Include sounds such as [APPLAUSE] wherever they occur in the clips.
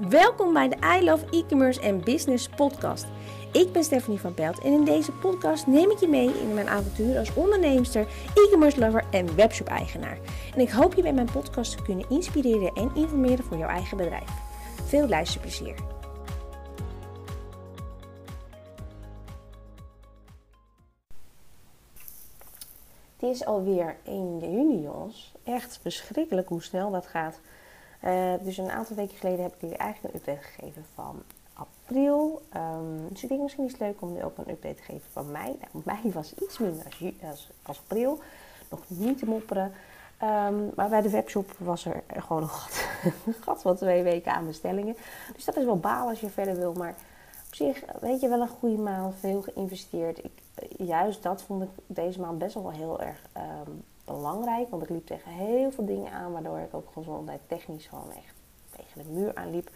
Welkom bij de I Love E-Commerce en Business podcast. Ik ben Stephanie van Pelt en in deze podcast neem ik je mee in mijn avontuur als onderneemster, e-commerce lover en webshop eigenaar. En ik hoop je bij mijn podcast te kunnen inspireren en informeren voor jouw eigen bedrijf. Veel luisterplezier. Het is alweer 1 juni jongens. Echt verschrikkelijk hoe snel dat gaat. Uh, dus een aantal weken geleden heb ik jullie eigenlijk een update gegeven van april. Um, dus ik denk misschien is het leuk om nu ook een update te geven van mei. Nou, mei was iets minder als, als, april. Nog niet te mopperen. Um, maar bij de webshop was er gewoon [LAUGHS] een gat, van twee weken aan bestellingen. Dus dat is wel balen als je verder wil. Maar op zich, weet je, wel een goede maand. Veel geïnvesteerd. Ik, juist dat vond ik deze maand best wel heel erg um, belangrijk. Want ik liep tegen heel veel dingen aan, waardoor ik ook gezondheid technisch gewoon echt tegen de muur aanliep.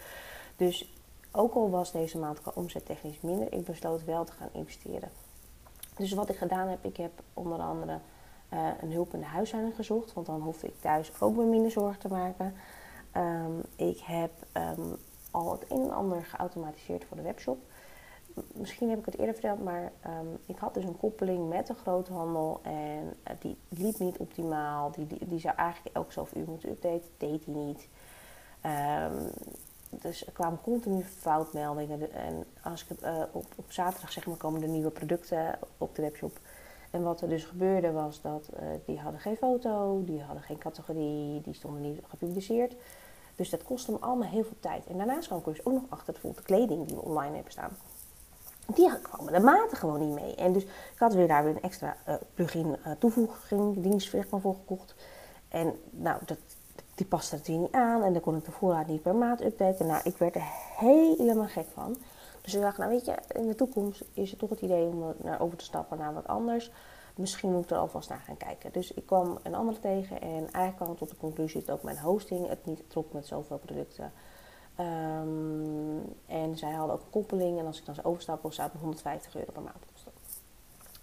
Dus ook al was deze maand qua omzettechnisch minder, ik besloot wel te gaan investeren. Dus wat ik gedaan heb, ik heb onder andere uh, een hulp in de huishouding gezocht. Want dan hoefde ik thuis ook weer minder zorgen te maken. Um, ik heb um, al het een en ander geautomatiseerd voor de webshop misschien heb ik het eerder verteld, maar um, ik had dus een koppeling met de groothandel en uh, die liep niet optimaal. Die, die, die, zou eigenlijk elke zoveel uur moeten updaten, deed hij niet. Um, dus er kwamen continu foutmeldingen. En als ik uh, op, op zaterdag zeg maar, komen er nieuwe producten op de webshop. En wat er dus gebeurde was dat uh, die hadden geen foto, die hadden geen categorie, die stonden niet gepubliceerd. Dus dat kostte me allemaal heel veel tijd. En daarnaast kwam ik dus ook nog achter de kleding die we online hebben staan die kwamen de maten gewoon niet mee. En dus ik had weer daar weer een extra uh, plugin uh, toevoeging, dienst voor gekocht. En nou, dat, die paste er niet aan en dan kon ik de voorraad niet per maat updaten. Nou, ik werd er helemaal gek van. Dus ik dacht, nou weet je, in de toekomst is het toch het idee om naar over te stappen naar wat anders. Misschien moet ik er alvast naar gaan kijken. Dus ik kwam een andere tegen en eigenlijk kwam ik tot de conclusie dat ook mijn hosting het niet trok met zoveel producten. Um, en zij hadden ook een koppeling. En als ik dan zou overstappen, zou het 150 euro per maand kosten.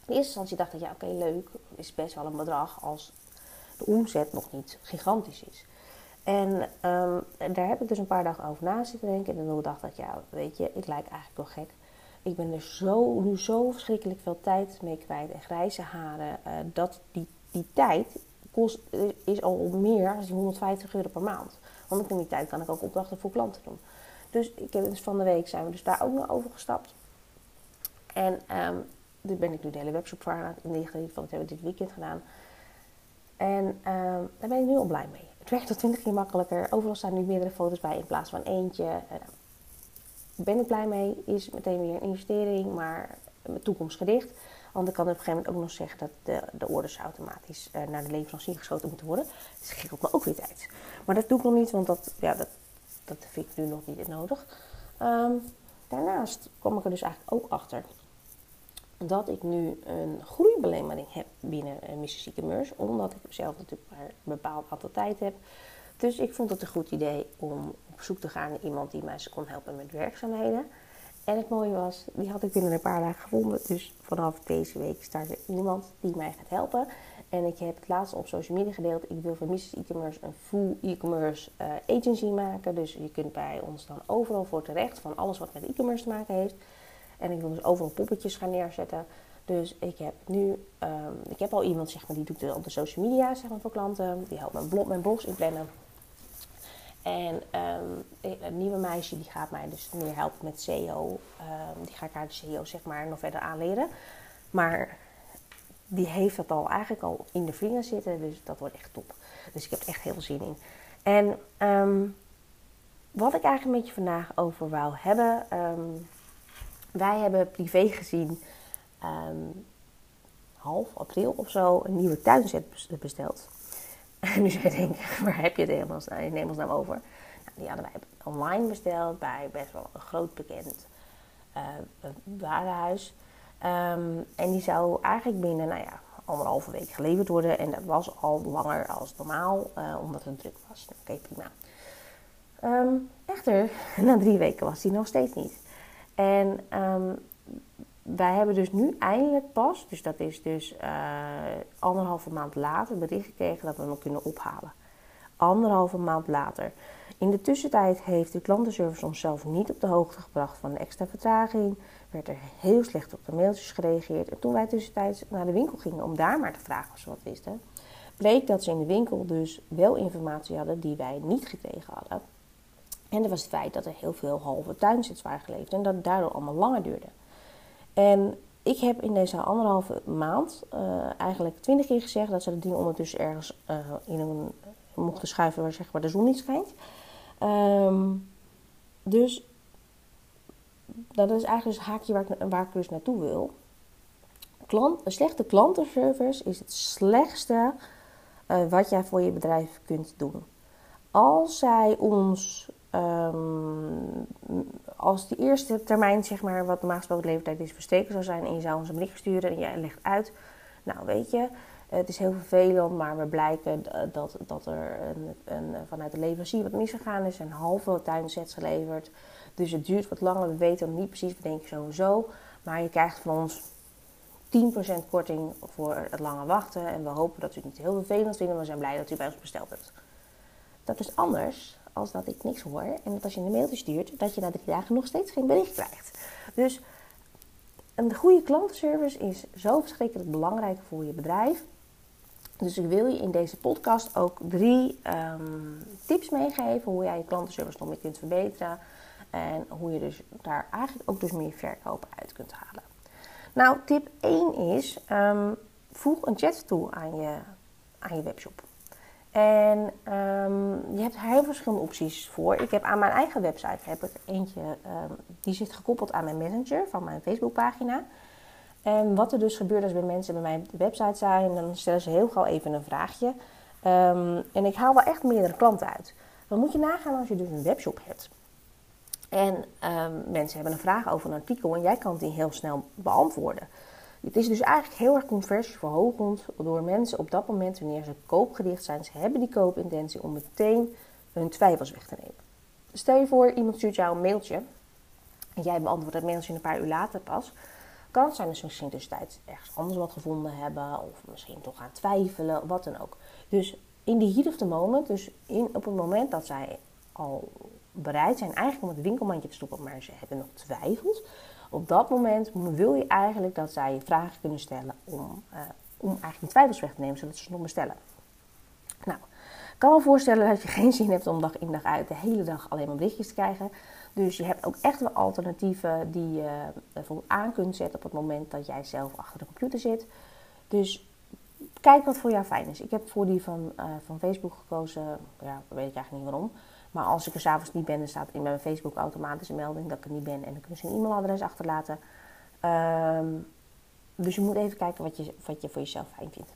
In eerste instantie dacht ik, ja oké, leuk. Is best wel een bedrag als de omzet nog niet gigantisch is. En um, daar heb ik dus een paar dagen over na zitten denken. En dan dacht ik, ja, weet je, ik lijk eigenlijk wel gek. Ik ben er zo, nu zo verschrikkelijk veel tijd mee kwijt en grijze haren. Uh, dat die, die tijd kost, is al meer dan 150 euro per maand. Want in die tijd kan ik ook opdrachten voor klanten doen. Dus ik heb dus van de week zijn we dus daar ook nog over gestapt. En um, ehm, ben ik nu de hele webshop voor aan in ieder geval dat hebben we dit weekend gedaan. En um, daar ben ik nu al blij mee. Het werkt tot 20 keer makkelijker. Overal staan nu meerdere foto's bij in plaats van eentje. Uh, ben ik blij mee. Is meteen weer een investering, maar toekomstgericht. Want ik kan op een gegeven moment ook nog zeggen dat de, de orders automatisch uh, naar de leverancier geschoten moeten worden. Dus dat scheelt me ook weer tijd. Maar dat doe ik nog niet, want dat, ja, dat, dat vind ik nu nog niet nodig. Um, daarnaast kwam ik er dus eigenlijk ook achter dat ik nu een groeibelemmering heb binnen uh, Mrs. E-commerce. Omdat ik zelf natuurlijk maar een bepaald aantal tijd heb. Dus ik vond het een goed idee om op zoek te gaan naar iemand die mij kon helpen met werkzaamheden. En het mooie was, die had ik binnen een paar dagen gevonden. Dus vanaf deze week start er iemand die mij gaat helpen. En ik heb het laatst op social media gedeeld. Ik wil van Mrs. E-commerce een full e-commerce uh, agency maken. Dus je kunt bij ons dan overal voor terecht van alles wat met e-commerce te maken heeft. En ik wil dus overal poppetjes gaan neerzetten. Dus ik heb nu, um, ik heb al iemand zeg maar, die doet het op de social media zeg maar, voor klanten. Die helpt mijn, blog, mijn blogs inplannen. En um, een nieuwe meisje die gaat mij dus meer helpen met SEO. Um, die ga ik haar de SEO zeg maar nog verder aanleren. Maar die heeft dat al eigenlijk al in de vingers zitten. Dus dat wordt echt top. Dus ik heb echt heel veel zin in. En um, wat ik eigenlijk met je vandaag over wou hebben. wij hebben privé gezien half april of zo een nieuwe tuinzet besteld. En [LAUGHS] nu zou je denken, [LAUGHS] waar heb je het helemaal in hemelsnaam over? Nou, die hadden wij online besteld bij best wel een groot bekend uh, warenhuis. Um, en die zou eigenlijk binnen, nou ja, anderhalve week geleverd worden. En dat was al langer als normaal, uh, omdat het druk was. Oké, okay, prima. Um, echter, [LAUGHS] na drie weken was die nog steeds niet. En um, wij hebben dus nu eindelijk pas, dus dat is dus uh, anderhalve maand later, bericht gekregen dat we hem kunnen ophalen. Anderhalve maand later. In de tussentijd heeft de klantenservice ons zelf niet op de hoogte gebracht van de extra vertraging. Werd er heel slecht op de mailtjes gereageerd. En toen wij tussentijds naar de winkel gingen om daar maar te vragen of ze wat wisten, bleek dat ze in de winkel dus wel informatie hadden die wij niet gekregen hadden. En dat was het feit dat er heel veel halve tuinsets waren geleverd en dat het daardoor allemaal langer duurde. En ik heb in deze anderhalve maand uh, eigenlijk twintig keer gezegd dat ze het ding ondertussen ergens uh, in een mochten schuiven waar, zeg maar, de zon niet schijnt. Um, dus dat is eigenlijk dus het haakje waar ik, waar ik dus naartoe wil. Klant, een slechte klantenservice is het slechtste uh, wat jij voor je bedrijf kunt doen. Als zij ons, um, als die eerste termijn, zeg maar, wat normaal gesproken leeftijd is, verstreken zou zijn en je zou ons een bericht sturen en jij legt uit, nou weet je, het is heel vervelend, maar we blijken dat, dat er een, een, vanuit de leverancier wat misgegaan is. Een halve tuinsets geleverd. Dus het duurt wat langer. We weten nog niet precies, we denken zo. Maar je krijgt van ons 10% korting voor het lange wachten. En we hopen dat u het niet heel vervelend vindt. We zijn blij dat u bij ons besteld hebt. Dat is anders als dat ik niks hoor. En dat als je een mailtje stuurt, dat je na drie dagen nog steeds geen bericht krijgt. Dus een goede klantenservice is zo verschrikkelijk belangrijk voor je bedrijf. Dus ik wil je in deze podcast ook drie um, tips meegeven hoe jij je klantenservice nog meer kunt verbeteren. En hoe je dus daar eigenlijk ook dus meer verkopen uit kunt halen. Nou, tip 1 is, um, voeg een chat toe aan je, aan je webshop. En um, je hebt heel verschillende opties voor. Ik heb aan mijn eigen website heb ik eentje, die zit gekoppeld aan mijn messenger van mijn Facebookpagina. En wat er dus gebeurt als bij mensen bij mij op de website zijn, dan stellen ze heel gauw even een vraagje. Um, en ik haal wel echt meerdere klanten uit. Dan moet je nagaan als je dus een webshop hebt. En um, mensen hebben een vraag over een artikel en jij kan die heel snel beantwoorden. Het is dus eigenlijk heel erg conversieverhogend door mensen op dat moment, wanneer ze koopgericht zijn, ze hebben die koopintentie om meteen hun twijfels weg te nemen. Stel je voor, iemand stuurt jou een mailtje en jij beantwoordt het mailtje een paar uur later pas kan zijn ze misschien tussentijds ergens anders wat gevonden hebben. Of misschien toch gaan twijfelen, wat dan ook. Dus in de heat of the moment, dus in, op het moment dat zij al bereid zijn eigenlijk om het winkelmandje te stoppen, maar ze hebben nog twijfels. Op dat moment wil je eigenlijk dat zij je vragen kunnen stellen om, uh, om eigenlijk die twijfels weg te nemen, zodat ze ze nog bestellen. Nou, kan me voorstellen dat je geen zin hebt om dag in dag uit de hele dag alleen maar berichtjes te krijgen. Dus je hebt ook echt wel alternatieven die je bijvoorbeeld aan kunt zetten op het moment dat jij zelf achter de computer zit. Dus kijk wat voor jou fijn is. Ik heb voor die van, uh, van Facebook gekozen. Ja, weet ik eigenlijk niet waarom. Maar als ik er s'avonds niet ben, dan staat in mijn Facebook automatisch een melding dat ik er niet ben. En dan kunnen ze een e-mailadres achterlaten. Um, dus je moet even kijken wat je, wat je voor jezelf fijn vindt.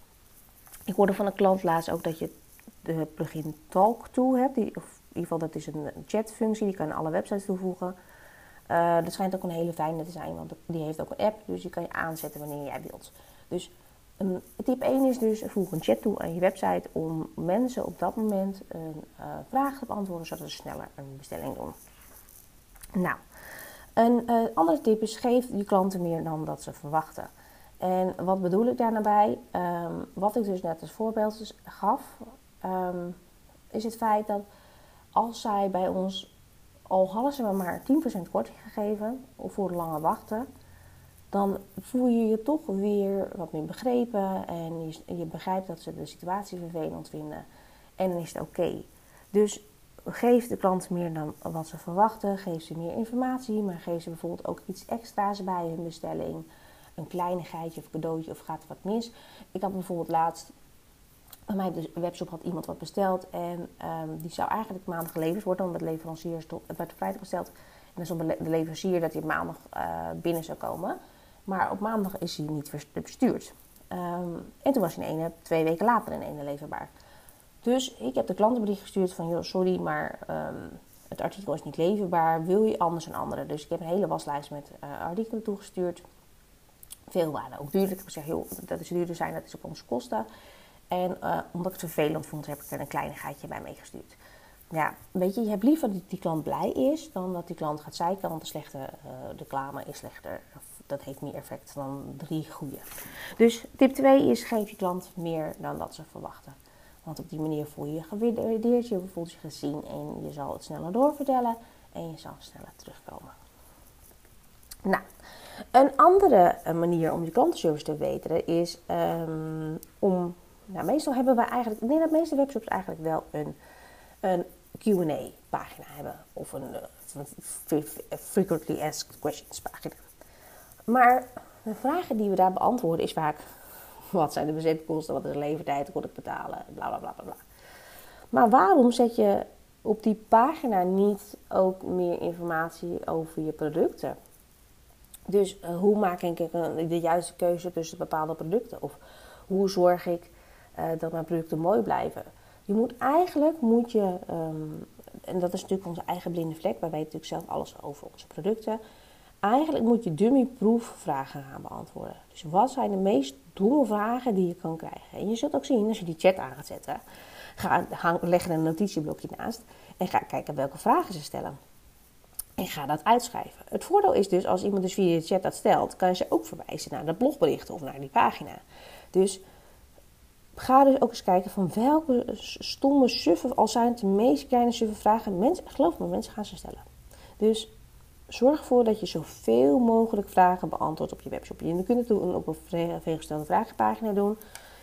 Ik hoorde van een klant laatst ook dat je de plugin Talk Tool hebt. Die, of in ieder geval, dat is een chatfunctie, die kan alle websites toevoegen. Uh, dat schijnt ook een hele fijne te zijn, want die heeft ook een app, dus die kan je aanzetten wanneer jij wilt. Dus tip 1 is dus, voeg een chat toe aan je website om mensen op dat moment een uh, vraag te beantwoorden, zodat ze sneller een bestelling doen. Nou, een uh, andere tip is, geef je klanten meer dan dat ze verwachten. En wat bedoel ik daar nou? Um, wat ik dus net als voorbeeld gaf, um, is het feit dat als zij bij ons, al hadden ze maar 10% korting gegeven of voor lange wachten, dan voel je je toch weer wat meer begrepen en je, je begrijpt dat ze de situatie vervelend vinden en dan is het oké. Dus geef de klant meer dan wat ze verwachten, geef ze meer informatie, maar geef ze bijvoorbeeld ook iets extra's bij hun bestelling. Een kleinigheidje of cadeautje of gaat wat mis. Ik had bijvoorbeeld laatst bij mij op de webshop had iemand wat besteld en um, die zou eigenlijk maandag geleverd worden, omdat de leverancier stond, het werd vrijdag besteld. En dan stond de leverancier dat hij maandag uh, binnen zou komen. Maar op maandag is hij niet verstuurd. Um, en toen was hij in ene, twee weken later in ene leverbaar. Dus ik heb de klantenbericht gestuurd van, joh, sorry, maar um, het artikel is niet leverbaar. Wil je anders een andere? Dus ik heb een hele waslijst met uh, artikelen toegestuurd. Veel waren ook duurder. Ik heb gezegd, joh, dat is duurder zijn, dat is op onze kosten. En uh, omdat ik het vervelend vond, heb ik er een kleinigheidje bij meegestuurd. Ja, weet je, je hebt liever dat die klant blij is dan dat die klant gaat zeiken, want de slechte uh, reclame is slechter. Dat heeft meer effect dan drie goede. Dus tip 2 is geef je klant meer dan dat ze verwachten. Want op die manier voel je je gewaardeerd, je voelt je gezien en je zal het sneller doorvertellen en je zal sneller terugkomen. Nou, een andere eh, manier om je klantenservice te verbeteren is um, om. Nou, meestal hebben we eigenlijk. Denk dat de meeste webshops eigenlijk wel een, een QA-pagina hebben. Of een uh, frequently asked questions pagina. Maar de vragen die we daar beantwoorden is vaak: wat zijn de bezetkosten, wat is de levertijd, kon ik betalen, bla bla bla bla. Maar waarom zet je op die pagina niet ook meer informatie over je producten? Dus uh, hoe maak ik de juiste keuze tussen bepaalde producten? Of hoe zorg ik uh, dat mijn producten mooi blijven? Je moet eigenlijk, moet je, um, en dat is natuurlijk onze eigen blinde vlek, wij weten natuurlijk zelf alles over onze producten. Eigenlijk moet je dummy-proof vragen gaan beantwoorden. Dus wat zijn de meest domme vragen die je kan krijgen? En je zult ook zien, als je die chat aan gaat zetten, ga, hang, leg een notitieblokje naast en ga kijken welke vragen ze stellen. En ga dat uitschrijven. Het voordeel is dus, als iemand dus via de chat dat stelt, kan je ze ook verwijzen naar dat blogbericht of naar die pagina. Dus ga dus ook eens kijken van welke stomme suffe, al zijn het de meest kleine suffe vragen, mensen, geloof me, mensen gaan ze stellen. Dus zorg ervoor dat je zoveel mogelijk vragen beantwoordt op je webshop. Je kunt het doen op een veelgestelde vragenpagina doen.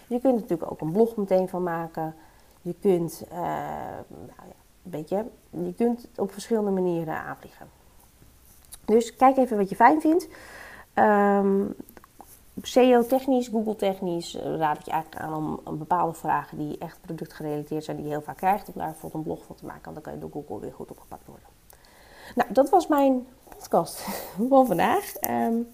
Je kunt er natuurlijk ook een blog meteen van maken. Je kunt, uh, nou ja, weet je, je kunt het op verschillende manieren aanvliegen. Dus kijk even wat je fijn vindt. Um, SEO-technisch, Google-technisch uh, raad ik je eigenlijk aan om, bepaalde vragen die echt productgerelateerd zijn, die je heel vaak krijgt, om daar bijvoorbeeld een blog van te maken. Want dan kan je door Google weer goed opgepakt worden. Nou, dat was mijn podcast [LAUGHS] van vandaag. Um,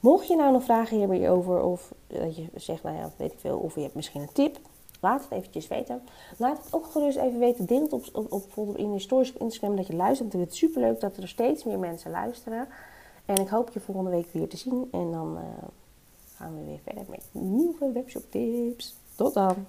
mocht je nou nog vragen hebben hierover, of dat je zegt, nou ja, weet ik veel, of je hebt misschien een tip, laat het eventjes weten. Laat het ook gerust even weten. Deel het op, op, op bijvoorbeeld in je stories op Instagram dat je luistert. Ik vind het superleuk dat er steeds meer mensen luisteren. En ik hoop je volgende week weer te zien. En dan uh, gaan we weer verder met nieuwe webshop tips. Tot dan!